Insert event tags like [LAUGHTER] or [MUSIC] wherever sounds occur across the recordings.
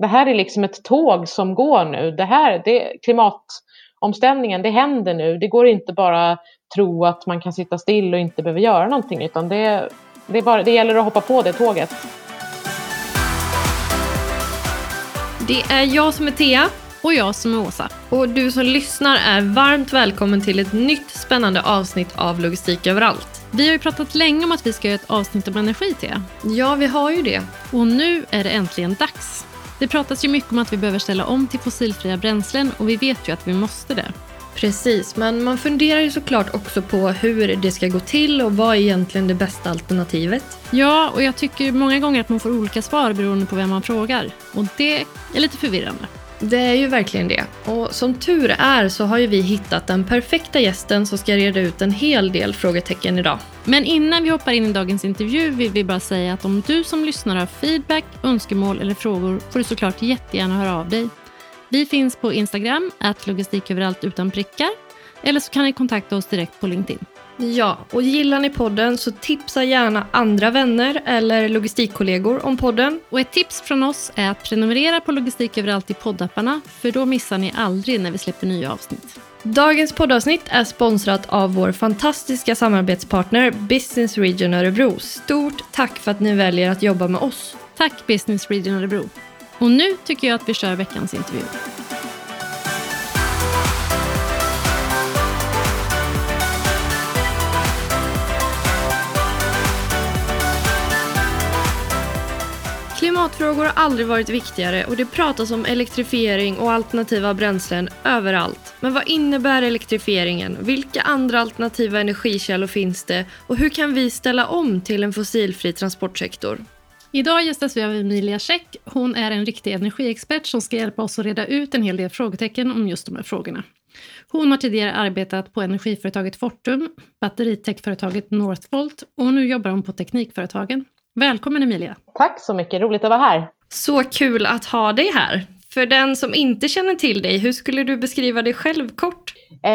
det här är liksom ett tåg som går nu. Det här, det, klimatomställningen, det händer nu. Det går inte bara tro att man kan sitta still och inte behöver göra någonting utan det, det, bara, det gäller att hoppa på det tåget. Det är jag som är Thea. Och jag som är Åsa. Och du som lyssnar är varmt välkommen till ett nytt spännande avsnitt av Logistik överallt. Vi har ju pratat länge om att vi ska göra ett avsnitt om energi, Thea. Ja, vi har ju det. Och nu är det äntligen dags. Det pratas ju mycket om att vi behöver ställa om till fossilfria bränslen och vi vet ju att vi måste det. Precis, men man funderar ju såklart också på hur det ska gå till och vad är egentligen det bästa alternativet? Ja, och jag tycker många gånger att man får olika svar beroende på vem man frågar. Och det är lite förvirrande. Det är ju verkligen det. Och som tur är så har ju vi hittat den perfekta gästen som ska reda ut en hel del frågetecken idag. Men innan vi hoppar in i dagens intervju vill vi bara säga att om du som lyssnar har feedback, önskemål eller frågor får du såklart jättegärna höra av dig. Vi finns på Instagram, att logistiköverallt utan prickar. Eller så kan ni kontakta oss direkt på LinkedIn. Ja, och gillar ni podden så tipsa gärna andra vänner eller logistikkollegor om podden. Och ett tips från oss är att prenumerera på Logistik överallt i poddapparna för då missar ni aldrig när vi släpper nya avsnitt. Dagens poddavsnitt är sponsrat av vår fantastiska samarbetspartner Business Region Örebro. Stort tack för att ni väljer att jobba med oss. Tack Business Region Örebro. Och nu tycker jag att vi kör veckans intervju. Klimatfrågor har aldrig varit viktigare och det pratas om elektrifiering och alternativa bränslen överallt. Men vad innebär elektrifieringen? Vilka andra alternativa energikällor finns det? Och hur kan vi ställa om till en fossilfri transportsektor? Idag gästas vi av Emilia Käck. Hon är en riktig energiexpert som ska hjälpa oss att reda ut en hel del frågetecken om just de här frågorna. Hon har tidigare arbetat på energiföretaget Fortum, batteritechföretaget Northvolt och nu jobbar hon på Teknikföretagen. Välkommen Emilia! Tack så mycket, roligt att vara här. Så kul att ha dig här. För den som inte känner till dig, hur skulle du beskriva dig själv kort? Eh,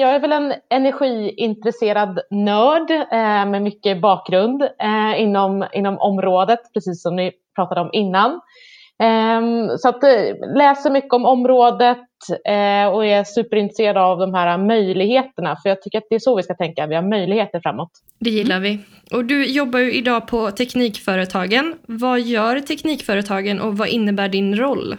jag är väl en energiintresserad nörd eh, med mycket bakgrund eh, inom, inom området, precis som ni pratade om innan. Ehm, så att eh, läser mycket om området eh, och är superintresserad av de här möjligheterna. För jag tycker att det är så vi ska tänka, vi har möjligheter framåt. Det gillar vi. Och du jobbar ju idag på Teknikföretagen. Vad gör Teknikföretagen och vad innebär din roll?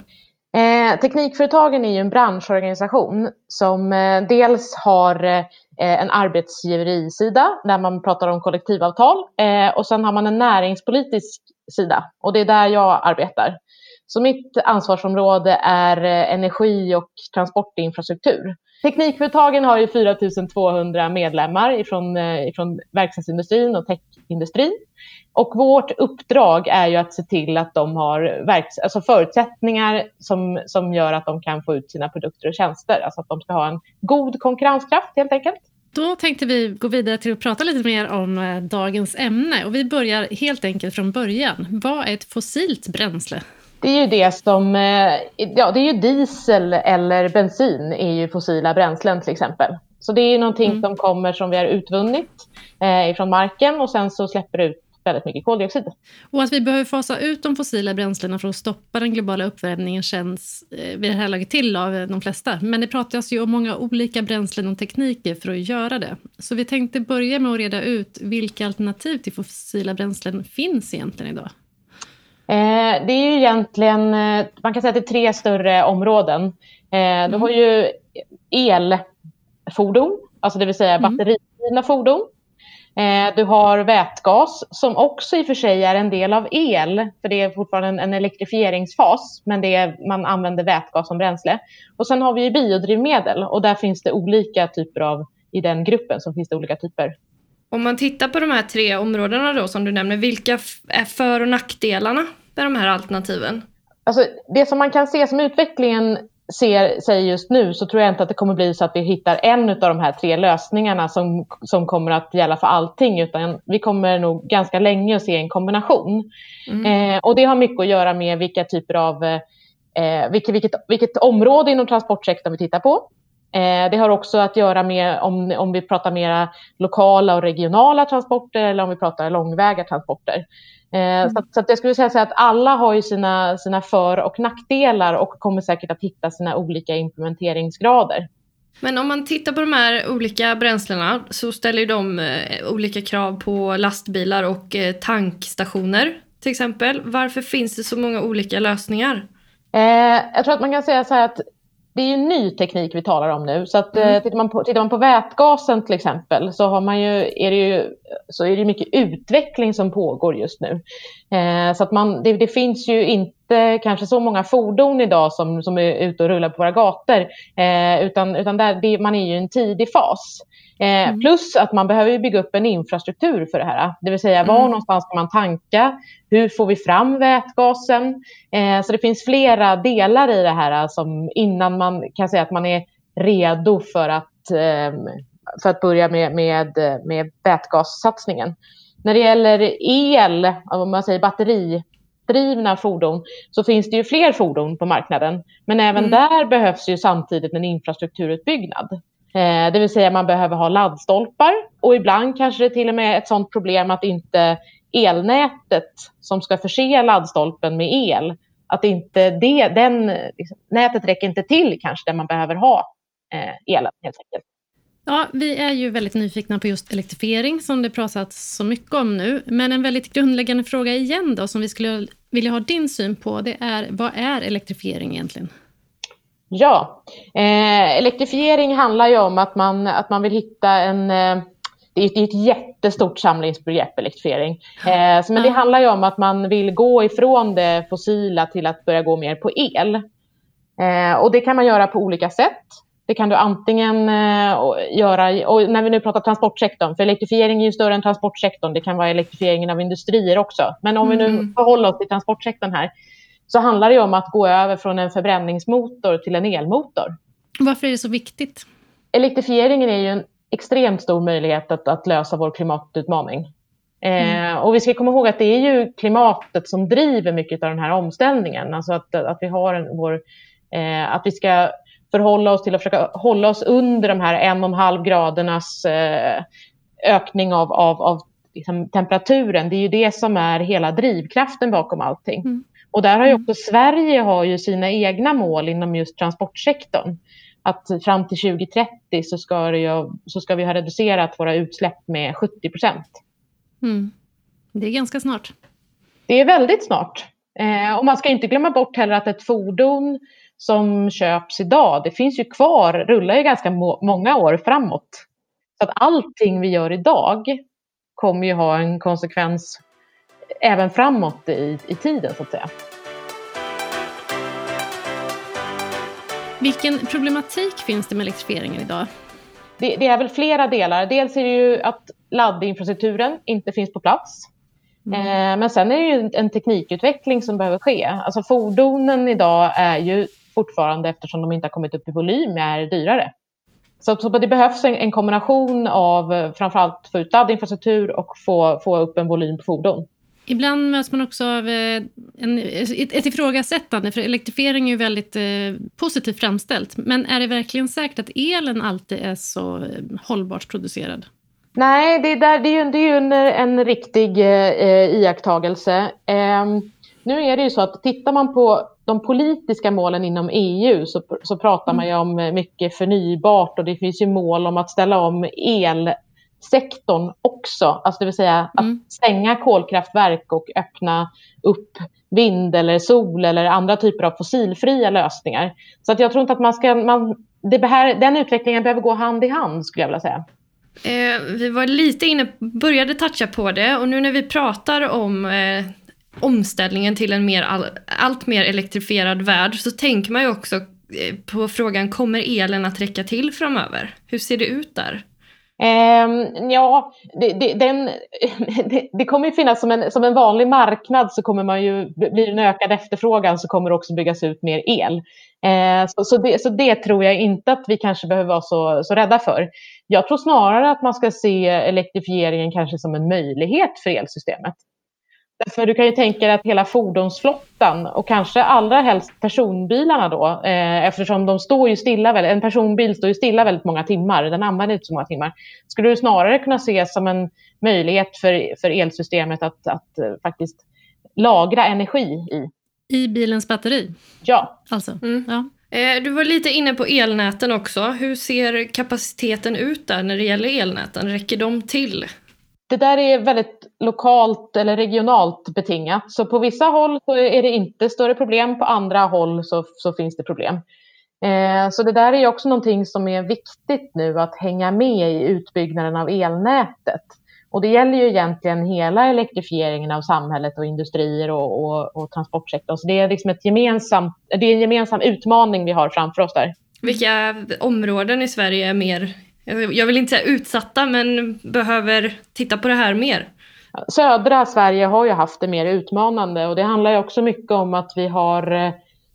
Eh, teknikföretagen är ju en branschorganisation som eh, dels har eh, en arbetsgivarisida där man pratar om kollektivavtal eh, och sen har man en näringspolitisk sida och det är där jag arbetar. Så mitt ansvarsområde är eh, energi och transportinfrastruktur. Teknikföretagen har ju 4 200 medlemmar ifrån, eh, ifrån verkstadsindustrin och techindustrin. Och vårt uppdrag är ju att se till att de har verks alltså förutsättningar som, som gör att de kan få ut sina produkter och tjänster. Alltså att de ska ha en god konkurrenskraft helt enkelt. Då tänkte vi gå vidare till att prata lite mer om eh, dagens ämne. Och vi börjar helt enkelt från början. Vad är ett fossilt bränsle? Det är ju det som, eh, ja det är ju diesel eller bensin är ju fossila bränslen till exempel. Så det är ju någonting mm. som kommer som vi har utvunnit eh, ifrån marken och sen så släpper det ut väldigt mycket koldioxid. Och att vi behöver fasa ut de fossila bränslena för att stoppa den globala uppvärmningen känns eh, vid det här laget till av de flesta. Men det pratas ju om många olika bränslen och tekniker för att göra det. Så vi tänkte börja med att reda ut vilka alternativ till fossila bränslen finns egentligen idag? Eh, det är ju egentligen, eh, man kan säga att det är tre större områden. Eh, du har mm. ju elfordon, alltså det vill säga mm. batteridrivna fordon. Du har vätgas som också i och för sig är en del av el, för det är fortfarande en, elektrifieringsfas, men det är, man använder vätgas som bränsle. Och sen har vi biodrivmedel och där finns det olika typer av, i den gruppen så finns det olika typer. Om man tittar på de här tre områdena då som du nämner, vilka är för och nackdelarna med de här alternativen? Alltså, det som man kan se som utvecklingen ser sig just nu så tror jag inte att det kommer bli så att vi hittar en av de här tre lösningarna som, som kommer att gälla för allting utan vi kommer nog ganska länge att se en kombination. Mm. Eh, och det har mycket att göra med vilka typer av eh, vilket, vilket, vilket område inom transportsektorn vi tittar på. Eh, det har också att göra med om, om vi pratar mera lokala och regionala transporter eller om vi pratar långväga transporter. Mm. Så, så jag skulle säga att alla har ju sina, sina för och nackdelar och kommer säkert att hitta sina olika implementeringsgrader. Men om man tittar på de här olika bränslena så ställer de eh, olika krav på lastbilar och eh, tankstationer till exempel. Varför finns det så många olika lösningar? Eh, jag tror att man kan säga så här att det är ju ny teknik vi talar om nu. Så att, mm. eh, tittar, man på, tittar man på vätgasen till exempel så, har man ju, är, det ju, så är det mycket utveckling som pågår just nu. Eh, så att man, det, det, finns ju inte kanske så många fordon idag som, som är ute och rullar på våra gator. Eh, utan utan där, det, man är ju i en tidig fas. Eh, mm. Plus att man behöver bygga upp en infrastruktur för det här. Det vill säga var mm. någonstans ska man tanka? Hur får vi fram vätgasen? Eh, så det finns flera delar i det här som innan man kan säga att man är redo för att, eh, för att börja med, med, med vätgassatsningen. När det gäller el, om man säger batteridrivna fordon, så finns det ju fler fordon på marknaden. Men även mm. där behövs ju samtidigt en infrastrukturutbyggnad. Eh, det vill säga man behöver ha laddstolpar och ibland kanske det till och med är ett sådant problem att inte elnätet som ska förse laddstolpen med el, att inte det, den, liksom, nätet räcker inte till kanske där man behöver ha eh, elen helt enkelt. Ja, vi är ju väldigt nyfikna på just elektrifiering som det pratats så mycket om nu. Men en väldigt grundläggande fråga igen då som vi skulle vilja ha din syn på det är vad är elektrifiering egentligen? Ja, eh, elektrifiering handlar ju om att man, att man vill hitta en eh, det är, ett jättestort samlingsbegrepp, elektrifiering. Eh, så, men det handlar ju om att man vill gå ifrån det fossila till att börja gå mer på el. Eh, och det kan man göra på olika sätt. Det kan du antingen eh, göra, och när vi nu pratar transportsektorn, för elektrifiering är ju större än transportsektorn, det kan vara elektrifieringen av industrier också. Men om mm. vi nu mm. förhåller oss till transportsektorn här, så handlar det om att gå över från en förbränningsmotor till en elmotor. Varför är det så viktigt? Elektrifieringen är ju en extremt stor möjlighet att, att lösa vår klimatutmaning. Mm. Eh, och vi ska komma ihåg att det är ju klimatet som driver mycket av den här omställningen. Alltså att, att vi har en, vår, eh, att vi ska förhålla oss till att försöka hålla oss under de här en och en halv gradernas eh, ökning av, av, av liksom, temperaturen. Det är ju det som är hela drivkraften bakom allting. Mm. Och där har ju mm. också Sverige har ju sina egna mål inom just transportsektorn. Att fram till 2030 så ska, ju, så ska vi ha reducerat våra utsläpp med 70 procent. Mm. Det är ganska snart. Det är väldigt snart. Eh, och man ska inte glömma bort heller att ett fordon som köps idag, det finns ju kvar, rullar ju ganska må många år framåt. Så att allting vi gör idag kommer ju ha en konsekvens även framåt i, i tiden så att säga. Vilken problematik finns det med elektrifieringen idag? Det, det, är väl flera delar. Dels är det ju att laddinfrastrukturen inte finns på plats. Mm. Eh, men sen är det ju en teknikutveckling som behöver ske. Alltså fordonen idag är ju fortfarande, eftersom de inte har kommit upp i volym, är dyrare. Så, så det behövs en, en kombination av framförallt få ut laddinfrastruktur och få, få upp en volym på fordon. Ibland möts man också av eh, en, ett ifrågasättande, för elektrifiering är ju väldigt eh, positivt framställt. Men är det verkligen säkert att elen alltid är så eh, hållbart producerad? Nej, det är, där, det är ju, det är ju en, en riktig eh, iakttagelse. Eh, nu är det ju så att tittar man på de politiska målen inom EU så, så pratar man ju om mycket förnybart och det finns ju mål om att ställa om el sektorn också, alltså det vill säga att mm. stänga kolkraftverk och öppna upp vind eller sol eller andra typer av fossilfria lösningar. Så att jag tror inte att man ska, man, det behär, den utvecklingen behöver gå hand i hand skulle jag vilja säga. Eh, vi var lite inne, började toucha på det och nu när vi pratar om eh, omställningen till en mer, all, allt mer elektrifierad värld så tänker man ju också eh, på frågan, kommer elen att räcka till framöver? Hur ser det ut där? Um, ja, det, det, den, [LAUGHS] det, det, kommer ju finnas som en, som en vanlig marknad så kommer man ju, blir det en ökad efterfrågan så kommer det också byggas ut mer el. Eh, så, så, det, så det tror jag inte att vi kanske behöver vara så, så rädda för. Jag tror snarare att man ska se elektrifieringen kanske som en möjlighet för elsystemet. För du kan ju tänka dig att hela fordonsflottan och kanske allra helst personbilarna då, eh, eftersom de står ju stilla, en personbil står ju stilla väldigt många timmar, den använder inte så många timmar, skulle du snarare kunna se som en möjlighet för, för elsystemet att, att uh, faktiskt lagra energi i. I bilens batteri? Ja. Alltså, mm. ja. Eh, du var lite inne på elnäten också. Hur ser kapaciteten ut där när det gäller elnäten? Räcker de till? Det där är väldigt lokalt eller regionalt betingat. Så på vissa håll så är det inte större problem, på andra håll så, så finns det problem. Eh, så det där är också någonting som är viktigt nu att hänga med i utbyggnaden av elnätet. Och det gäller ju egentligen hela elektrifieringen av samhället och industrier och, och, och transportsektorn. Så det är, liksom ett gemensamt, det är en gemensam utmaning vi har framför oss där. Vilka områden i Sverige är mer, jag vill inte säga utsatta, men behöver titta på det här mer? Södra Sverige har ju haft det mer utmanande och det handlar ju också mycket om att vi har eh,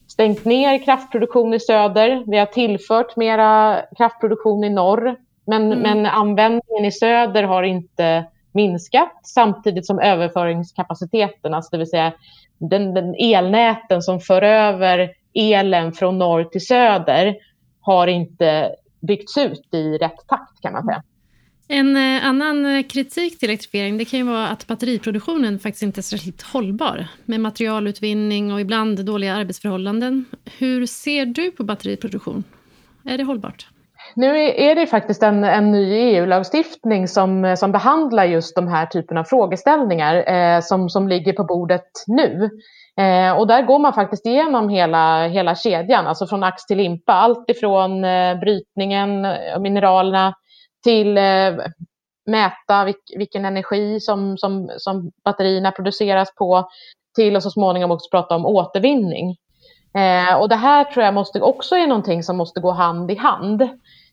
stängt ner kraftproduktion i söder. Vi har tillfört mera kraftproduktion i norr men, mm. men användningen i söder har inte minskat samtidigt som överföringskapaciteten, alltså det vill säga den, den elnäten som för över elen från norr till söder har inte byggts ut i rätt takt kan man säga. En eh, annan eh, kritik till elektrifiering det kan ju vara att batteriproduktionen faktiskt inte är särskilt hållbar med materialutvinning och ibland dåliga arbetsförhållanden. Hur ser du på batteriproduktion? Är det hållbart? Nu är det faktiskt en, en ny EU-lagstiftning som, som behandlar just de här typerna av frågeställningar eh, som, som ligger på bordet nu. Eh, och där går man faktiskt igenom hela, hela kedjan, alltså från ax till limpa. Allt ifrån eh, brytningen av mineralerna till eh, mäta vilk, vilken energi som, som, som batterierna produceras på till och så småningom också prata om återvinning. Eh, och det här tror jag måste också är någonting som måste gå hand i hand.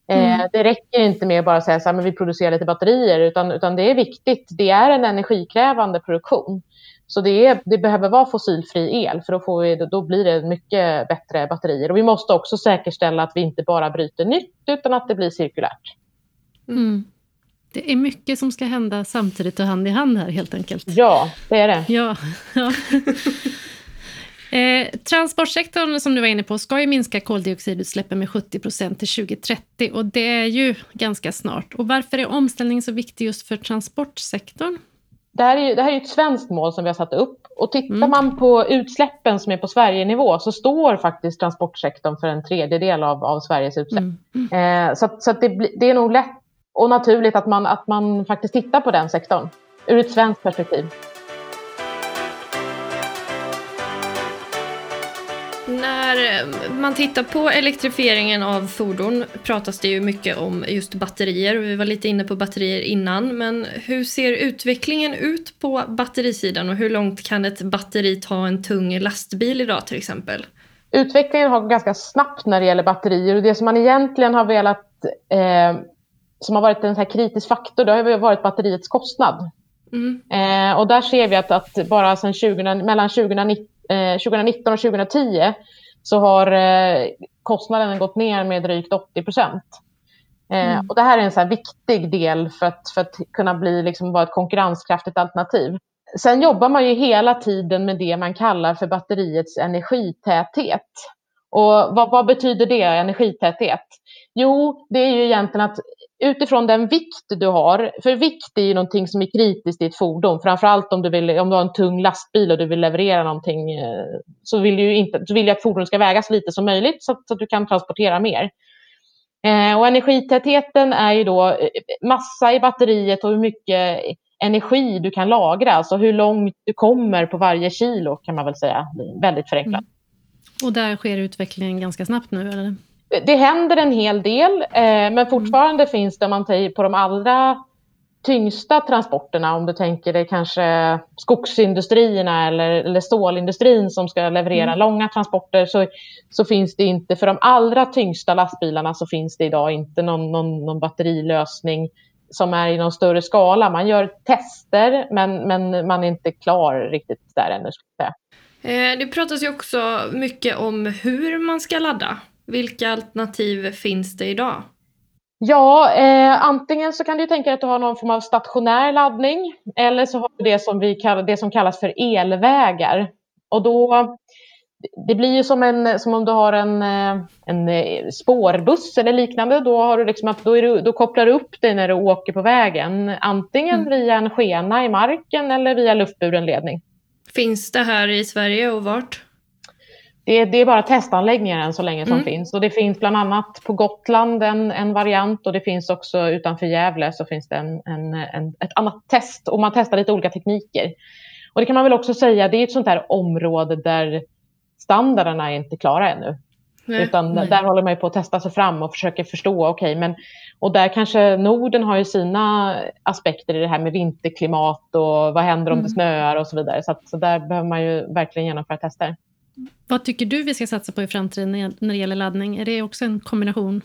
Eh, mm. Det räcker inte med att bara säga att vi producerar lite batterier utan, utan det är viktigt. Det är en energikrävande produktion. Så det, är, det behöver vara fossilfri el för då, får vi, då blir det mycket bättre batterier. Och vi måste också säkerställa att vi inte bara bryter nytt utan att det blir cirkulärt. Mm. Det är mycket som ska hända samtidigt och hand i hand här helt enkelt. Ja, det är det. Ja, [LAUGHS] ja. Eh, transportsektorn som du var inne på ska ju minska koldioxidutsläppen med 70 procent till 2030 och det är ju ganska snart. Och varför är omställningen så viktig just för transportsektorn? Det här, är det här är ett svenskt mål som vi har satt upp och tittar mm. man på utsläppen som är på Sverigenivå så står faktiskt transportsektorn för en tredjedel av, av Sveriges utsläpp. Mm. Eh, så så det, det, är nog lätt och naturligt att man, att man faktiskt tittar på den sektorn ur ett svenskt perspektiv. När man tittar på elektrifieringen av fordon pratas det ju mycket om just batterier. Vi var lite inne på batterier innan, men hur ser utvecklingen ut på batterisidan och hur långt kan ett batteri ta en tung lastbil idag till exempel? Utvecklingen har gått ganska snabbt när det gäller batterier och det som man egentligen har velat eh, som har varit en så kritisk faktor, det har varit batteriets kostnad. Mm. Eh, och där ser vi att, att bara sedan 20, mellan 2019 2019 och 2010 så har eh, kostnaden gått ner med drygt 80 procent. Eh, mm. Och det här är en så viktig del för att, för att kunna bli, liksom, vara ett konkurrenskraftigt alternativ. Sen jobbar man ju hela tiden med det man kallar för batteriets energitäthet. Och vad, vad betyder det, energitäthet? Jo, det är ju egentligen att utifrån den vikt du har, för vikt är ju någonting som är kritiskt i ett fordon, framförallt om du, vill, om du har en tung lastbil och du vill leverera någonting, eh, så vill du inte, så vill jag att fordonet ska väga så lite som möjligt så att, så att du kan transportera mer. Eh, och energitätheten är ju då eh, massa i batteriet och hur mycket energi du kan lagra, alltså hur långt du kommer på varje kilo kan man väl säga, väldigt förenklat. Mm. Och där sker utvecklingen ganska snabbt nu eller? Det händer en hel del, eh, men fortfarande mm. finns det, om man tar på de allra tyngsta transporterna, om du tänker dig kanske skogsindustrierna eller, eller stålindustrin som ska leverera mm. långa transporter, så, så finns det inte, för de allra tyngsta lastbilarna så finns det idag inte någon, någon, någon batterilösning som är i någon större skala. Man gör tester, men, men man är inte klar riktigt där ännu. Eh, det pratas ju också mycket om hur man ska ladda vilka alternativ finns det idag? Ja, eh, antingen så kan du tänka dig att du har någon form av stationär laddning eller så har du det som, vi kallar, det som kallas för elvägar. Och då, det blir ju som, en, som om du har en, eh, en eh, spårbuss eller liknande. Då, har du liksom, då, du, då kopplar du upp dig när du åker på vägen. Antingen mm. via en skena i marken eller via luftburen ledning. Finns det här i Sverige och vart? Det, det är bara testanläggningar än så länge som mm. finns. Och det finns bland annat på Gotland en, en variant och det finns också utanför Gävle så finns det en, en, en, ett annat test. Och man testar lite olika tekniker. Och det kan man väl också säga, det är ett sånt här område där standarderna är inte klara ännu. Nej, Utan nej. där håller man ju på att testa sig fram och försöker förstå, okay, men och där kanske Norden har ju sina aspekter i det här med vinterklimat och vad händer om mm. det snöar och så vidare. Så, att, så där behöver man ju verkligen genomföra tester. Vad tycker du vi ska satsa på i framtiden när det gäller laddning? Är det också en kombination?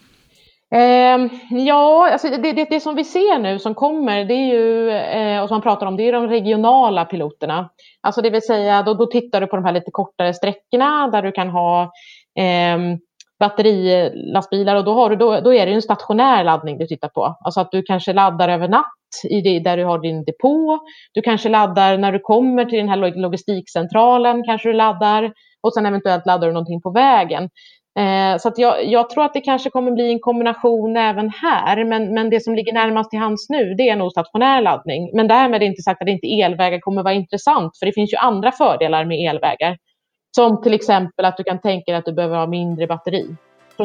Eh, ja, alltså det, det, det, som vi ser nu som kommer, det är ju, eh, och som man pratar om, det är de regionala piloterna. Alltså det vill säga, då, då tittar du på de här lite kortare sträckorna där du kan ha ehm, eh, batterilastbilar och då, har du, då, då är det en stationär laddning du tittar på. Alltså att du kanske laddar över natt i det, där du har din depå. Du kanske laddar när du kommer till den här logistikcentralen, kanske du laddar och sen eventuellt laddar du någonting på vägen. Eh, så jag, jag, tror att det kanske kommer bli en kombination även här, men, men det som ligger närmast till hands nu det är nog stationär laddning. Men därmed är inte sagt att inte elvägar kommer vara intressant, för det finns ju andra fördelar med elvägar. Som till exempel att du kan tänka dig att du behöver ha mindre batteri,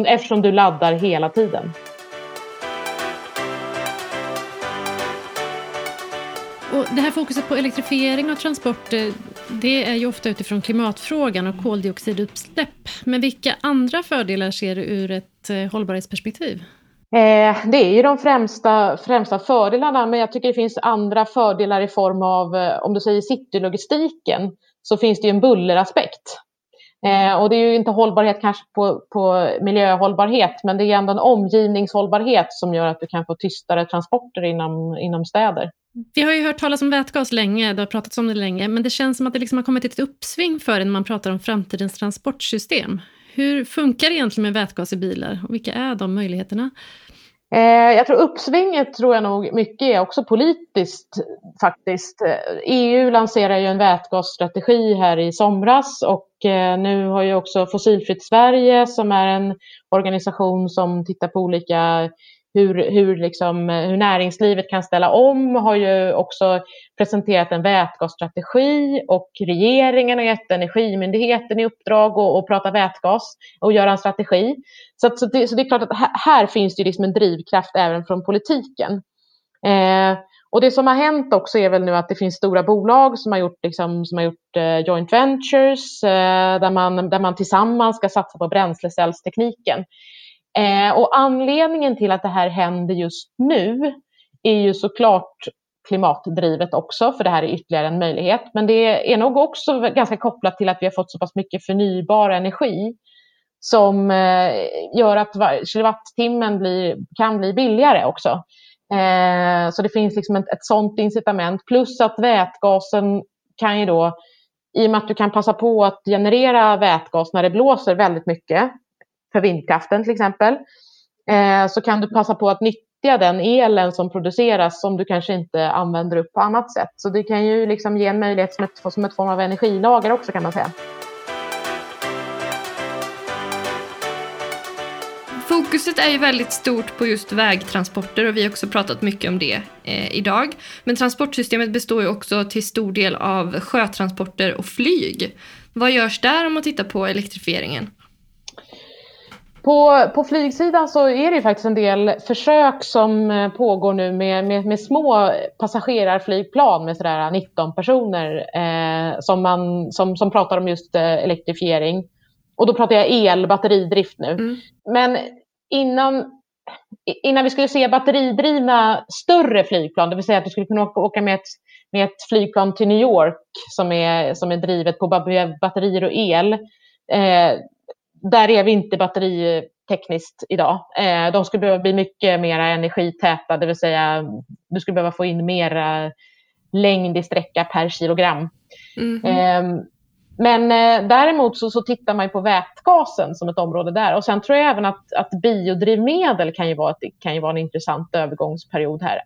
eftersom du laddar hela tiden. Och det här fokuset på elektrifiering av transporter eh, det är ju ofta utifrån klimatfrågan och koldioxidutsläpp. Men vilka andra fördelar ser du ur ett eh, hållbarhetsperspektiv? Eh, det är ju de främsta, främsta fördelarna, men jag tycker det finns andra fördelar i form av, om du säger citylogistiken, så finns det ju en bulleraspekt. Och det är ju inte hållbarhet kanske på, på miljöhållbarhet, men det är ändå en omgivningshållbarhet som gör att du kan få tystare transporter inom, inom städer. Vi har ju hört talas om vätgas länge, det har pratats om det länge, men det känns som att det liksom har kommit ett uppsving för det när man pratar om framtidens transportsystem. Hur funkar det egentligen med vätgas i bilar och vilka är de möjligheterna? Eh, jag tror uppsvinget tror jag nog mycket är också politiskt faktiskt. EU lanserar ju en vätgasstrategi här i somras och eh, nu har ju också Fossilfritt Sverige som är en organisation som tittar på olika hur, hur, liksom, eh, hur näringslivet kan ställa om har ju också presenterat en vätgasstrategi och regeringen har gett Energimyndigheten i uppdrag att, att prata vätgas och göra en strategi. Så, så, det, så det är klart att här, här finns det liksom en drivkraft även från politiken. Eh, och det som har hänt också är väl nu att det finns stora bolag som har gjort, liksom, som har gjort eh, joint ventures eh, där, man, där man tillsammans ska satsa på bränslecellstekniken. Eh, och anledningen till att det här händer just nu är ju såklart klimatdrivet också, för det här är ytterligare en möjlighet. Men det är nog också ganska kopplat till att vi har fått så pass mycket förnybar energi som eh, gör att kilowattimmen blir, kan bli billigare också. Eh, så det finns liksom ett, ett sådant incitament. Plus att vätgasen kan ju då, i och med att du kan passa på att generera vätgas när det blåser väldigt mycket, för vindkraften till exempel, eh, så kan du passa på att nyttja den elen som produceras som du kanske inte använder upp på annat sätt. Så det kan ju liksom ge en möjlighet som ett, som ett form av energilager också kan man säga. Fokuset är ju väldigt stort på just vägtransporter och vi har också pratat mycket om det eh, idag. Men transportsystemet består ju också till stor del av sjötransporter och flyg. Vad görs där om man tittar på elektrifieringen? På, på flygsidan så är det faktiskt en del försök som eh, pågår nu med, med, med små passagerarflygplan med sådär 19 personer eh, som, man, som, som pratar om just eh, elektrifiering. Och då pratar jag el, batteridrift nu. Mm. Men innan, innan vi skulle se batteridrivna större flygplan, det vill säga att du skulle kunna åka, åka med, ett, med ett flygplan till New York som är, som är drivet på batterier och el. Eh, där är vi inte batteritekniskt idag. Eh, de skulle behöva bli mycket mer energitäta, det vill säga du skulle behöva få in mera längd i sträcka per kilogram. Mm -hmm. Men eh, däremot så, så tittar man på vätgasen som ett område där. Och sen tror jag även att, att biodrivmedel kan ju, vara kan ju vara en intressant övergångsperiod här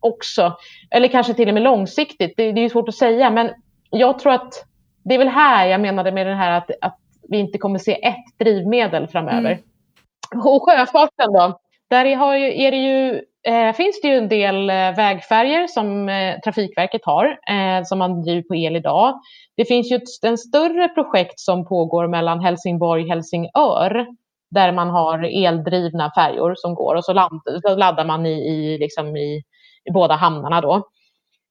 också. Eller kanske till och med långsiktigt, det, det är svårt att säga. Men jag tror att det är väl här jag menade med det här att, att vi inte kommer se ett drivmedel framöver. Mm. Och sjöfarten då, där är, ju, det ju, eh, finns det ju en del eh, vägfärger som eh, Trafikverket har, eh, som man driver på el idag. Det finns ju ett en större projekt som pågår mellan Helsingborg och Helsingör, där man har eldrivna färjor som går och så, land, så laddar man i, i, liksom i, i båda hamnarna då.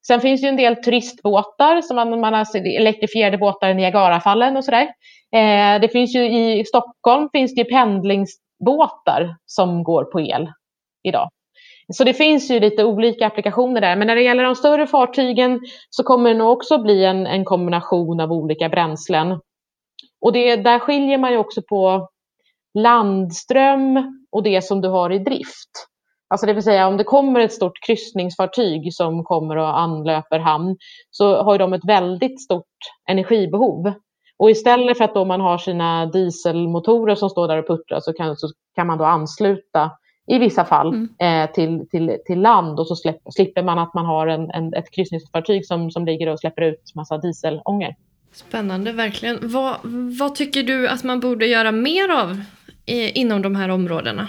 Sen finns det ju en del turistbåtar, som man, man har elektrifierade båtar i Niagarafallen och sådär. Eh, det finns ju i Stockholm finns det pendlingsbåtar som går på el idag. Så det finns ju lite olika applikationer där. Men när det gäller de större fartygen så kommer det nog också bli en, en kombination av olika bränslen. Och det, där skiljer man ju också på landström och det som du har i drift. Alltså det vill säga om det kommer ett stort kryssningsfartyg som kommer och anlöper hamn så har de ett väldigt stort energibehov. Och istället för att då man har sina dieselmotorer som står där och puttrar så kan, så kan man då ansluta i vissa fall mm. eh, till, till, till land och så släpp, slipper man att man har en, en, ett kryssningsfartyg som, som ligger och släpper ut massa dieselångor. Spännande, verkligen. Vad, vad tycker du att man borde göra mer av eh, inom de här områdena?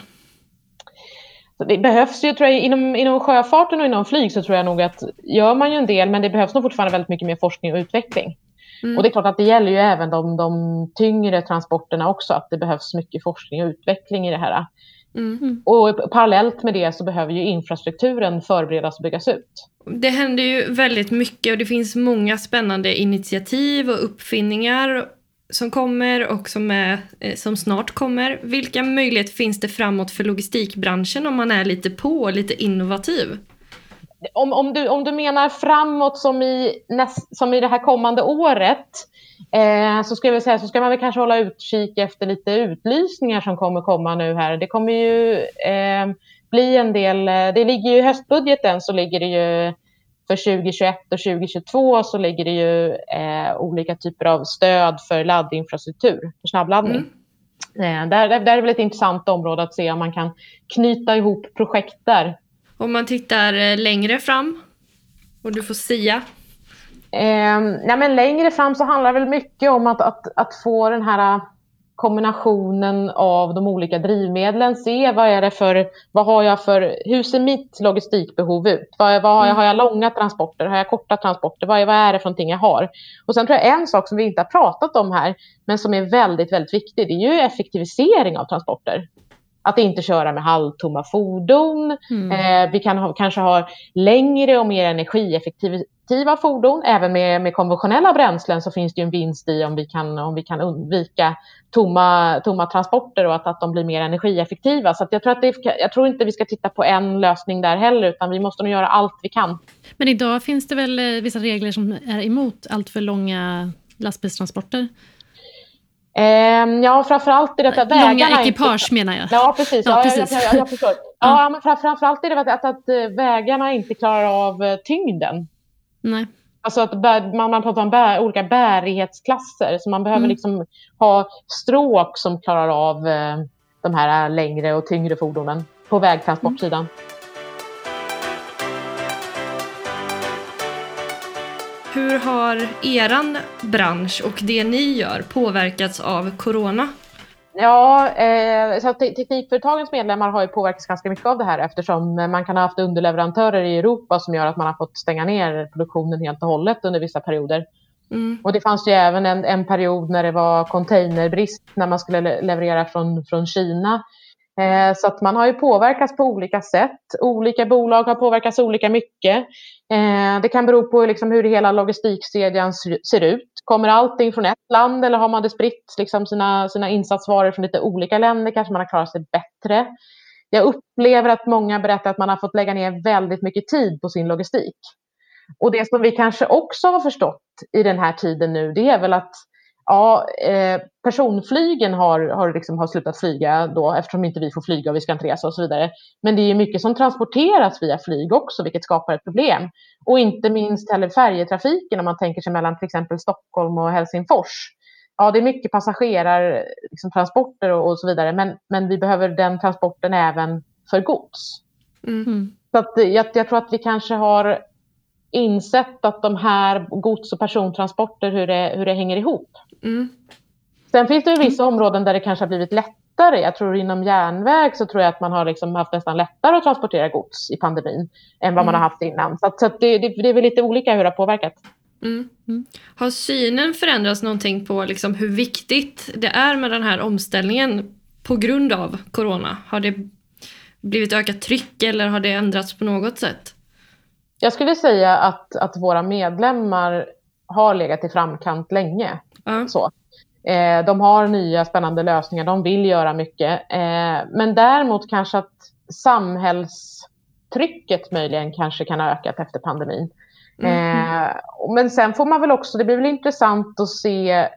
Det behövs ju, tror jag, inom, inom sjöfarten och inom flyg så tror jag nog att gör man ju en del, men det behövs nog fortfarande väldigt mycket mer forskning och utveckling. Mm. Och det är klart att det gäller ju även de, de tyngre transporterna också, att det behövs mycket forskning och utveckling i det här. Mm. Och parallellt med det så behöver ju infrastrukturen förberedas och byggas ut. Det händer ju väldigt mycket och det finns många spännande initiativ och uppfinningar som kommer och som, är, eh, som snart kommer. Vilka möjligheter finns det framåt för logistikbranschen om man är lite på och lite innovativ? Om, om, du, om du menar framåt som i, näst, som i det här kommande året eh, så, ska vi säga, så ska man väl kanske hålla utkik efter lite utlysningar som kommer komma nu här. Det kommer ju eh, bli en del, eh, det ligger ju i höstbudgeten så ligger det ju för 2021 och 2022 så ligger det ju eh, olika typer av stöd för laddinfrastruktur, för snabbladdning. Mm. Eh, där, där, där är väl ett intressant område att se om man kan knyta ihop projekt där. Om man tittar eh, längre fram och du får sia? Eh, nej men längre fram så handlar det väl mycket om att, att, att få den här kombinationen av de olika drivmedlen, se vad är det för, vad har jag för, hur ser mitt logistikbehov ut? Vad, vad har, jag, har jag långa transporter? Har jag korta transporter? Vad, vad är det för någonting jag har? Och sen tror jag en sak som vi inte har pratat om här, men som är väldigt, väldigt viktig, det är ju effektivisering av transporter. Att inte köra med halvtomma fordon. Mm. Eh, vi kan ha, kanske ha längre och mer energieffektiva fordon. Även med, med konventionella bränslen så finns det en vinst i om vi kan, om vi kan undvika tomma, tomma transporter och att, att de blir mer energieffektiva. Så jag, tror att det, jag tror inte vi ska titta på en lösning där heller, utan vi måste nog göra allt vi kan. Men idag finns det väl eh, vissa regler som är emot allt för långa lastbilstransporter? Eh, ja, framförallt är det att vägarna... Långa ekipage inte... menar jag. Ja, precis. Ja, precis. Jag, jag, jag, förstår. [LAUGHS] Ja, men framförallt är det att, att, att eh, vägarna inte klarar av eh, tyngden. Nej. Alltså att man, man pratar om bär, olika bärighetsklasser, så man behöver mm. liksom ha stråk som klarar av eh, de här längre och tyngre fordonen på vägtransportsidan. Mm. Hur har eran bransch och det ni gör påverkats av corona? Ja, eh, så teknikföretagens medlemmar har ju påverkats ganska mycket av det här eftersom man kan ha haft underleverantörer i Europa som gör att man har fått stänga ner produktionen helt och hållet under vissa perioder. Mm. Och det fanns ju även en, en period när det var containerbrist när man skulle leverera från, från Kina. Eh, så att man har ju påverkats på olika sätt. Olika bolag har påverkats olika mycket. Eh, det kan bero på liksom hur hela logistikkedjan ser ut. Kommer allting från ett land eller har man det spritt liksom sina, sina insatsvaror från lite olika länder? Kanske man har klarat sig bättre. Jag upplever att många berättar att man har fått lägga ner väldigt mycket tid på sin logistik. Och det som vi kanske också har förstått i den här tiden nu, det är väl att ja, eh, personflygen har, har, liksom, har slutat flyga då eftersom inte vi får flyga och vi ska inte resa och så vidare. Men det är mycket som transporteras via flyg också, vilket skapar ett problem. Och inte minst heller färjetrafiken om man tänker sig mellan till exempel Stockholm och Helsingfors. Ja, det är mycket passagerartransporter liksom, och, och så vidare, men, men vi behöver den transporten även för gods. Mm. Så att jag, jag tror att vi kanske har insett att de här gods och persontransporter, hur det, hur det hänger ihop. Mm. Sen finns det ju vissa områden där det kanske har blivit lättare. Jag tror inom järnväg så tror jag att man har liksom haft nästan lättare att transportera gods i pandemin än vad mm. man har haft innan. Så, att, så att det, det, det, är väl lite olika hur det har påverkat. Mm. Mm. Har synen förändrats någonting på liksom hur viktigt det är med den här omställningen på grund av corona? Har det blivit ökat tryck eller har det ändrats på något sätt? Jag skulle säga att, att våra medlemmar har legat i framkant länge. Mm. Så. Eh, de har nya spännande lösningar, de vill göra mycket. Eh, men däremot kanske att samhällstrycket möjligen kanske kan ha ökat efter pandemin. Mm. Eh, men sen får man väl också, det blir väl intressant att se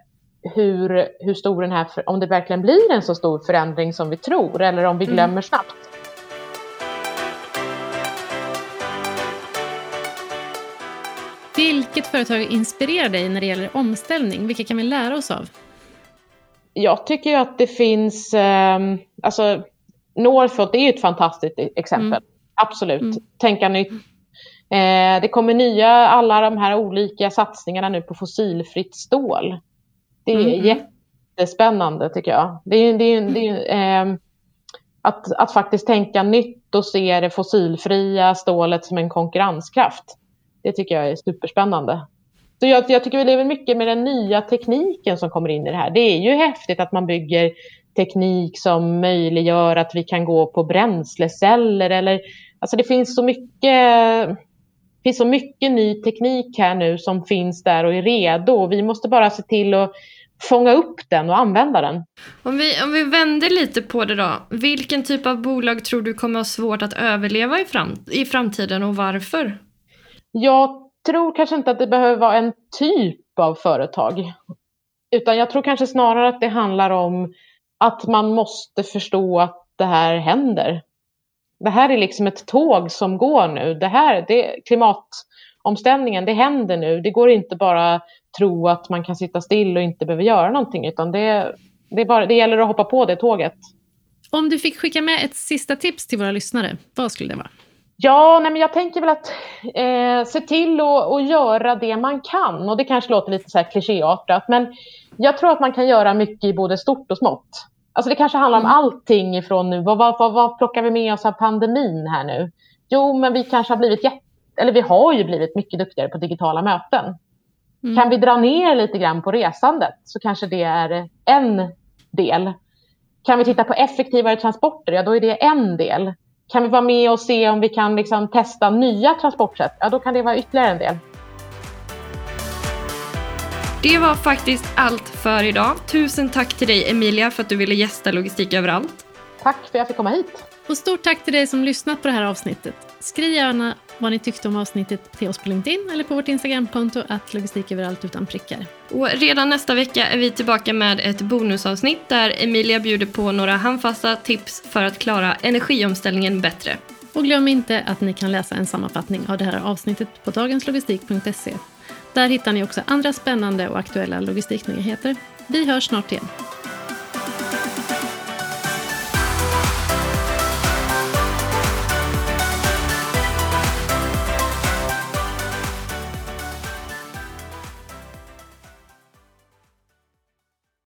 hur, hur stor den här, om det verkligen blir en så stor förändring som vi tror eller om vi mm. glömmer mm. snabbt. Vilket företag inspirerar dig när det gäller omställning? Vilka kan vi lära oss av? Jag tycker att det finns, eh, alltså Northvolt är ett fantastiskt exempel. Mm. Absolut, mm. tänka nytt. Eh, det kommer nya, alla de här olika satsningarna nu på fossilfritt stål. Det är mm. jättespännande tycker jag. Det är, det är, det är, eh, att, att faktiskt tänka nytt och se det fossilfria stålet som en konkurrenskraft. Det tycker jag är superspännande. Så jag, jag tycker vi lever mycket med den nya tekniken som kommer in i det här. Det är ju häftigt att man bygger teknik som möjliggör att vi kan gå på bränsleceller eller alltså det finns så mycket det finns så mycket ny teknik här nu som finns där och är redo. Vi måste bara se till att fånga upp den och använda den. Om vi, om vi vänder lite på det då. Vilken typ av bolag tror du kommer ha svårt att överleva i, fram, i framtiden och varför? Jag tror kanske inte att det behöver vara en typ av företag. Utan jag tror kanske snarare att det handlar om att man måste förstå att det här händer. Det här är liksom ett tåg som går nu. Det här, det, klimatomställningen, det händer nu. Det går inte bara tro att man kan sitta still och inte behöver göra någonting, utan det, det, bara, det gäller att hoppa på det tåget. Om du fick skicka med ett sista tips till våra lyssnare, vad skulle det vara? Ja, nej, men jag tänker väl att eh, se till att göra det man kan. Och det kanske låter lite så här klichéartat, men jag tror att man kan göra mycket i både stort och smått. Alltså det kanske handlar om mm. allting ifrån nu. Vad, vad, vad, vad plockar vi med oss av pandemin här nu? Jo, men vi kanske har blivit jätte, eller vi har ju blivit mycket duktigare på digitala möten. Mm. Kan vi dra ner lite grann på resandet så kanske det är en del. Kan vi titta på effektivare transporter, ja då är det en del. Kan vi vara med och se om vi kan liksom testa nya transportsätt? Ja, då kan det vara ytterligare en del. Det var faktiskt allt för idag. Tusen tack till dig Emilia för att du ville gästa Logistik överallt. Tack för att jag fick komma hit. Och stort tack till dig som lyssnat på det här avsnittet. Skriv gärna vad ni tyckte om avsnittet till oss på LinkedIn eller på vårt Instagramkonto att logistik överallt utan prickar. Och redan nästa vecka är vi tillbaka med ett bonusavsnitt där Emilia bjuder på några handfasta tips för att klara energiomställningen bättre. Och glöm inte att ni kan läsa en sammanfattning av det här avsnittet på dagenslogistik.se. Där hittar ni också andra spännande och aktuella logistiknyheter. Vi hörs snart igen.